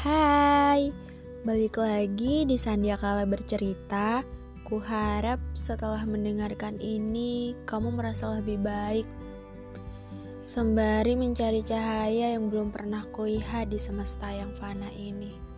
Hai, balik lagi di Sandiakala bercerita. Kuharap setelah mendengarkan ini, kamu merasa lebih baik. Sembari mencari cahaya yang belum pernah kulihat di semesta yang fana ini.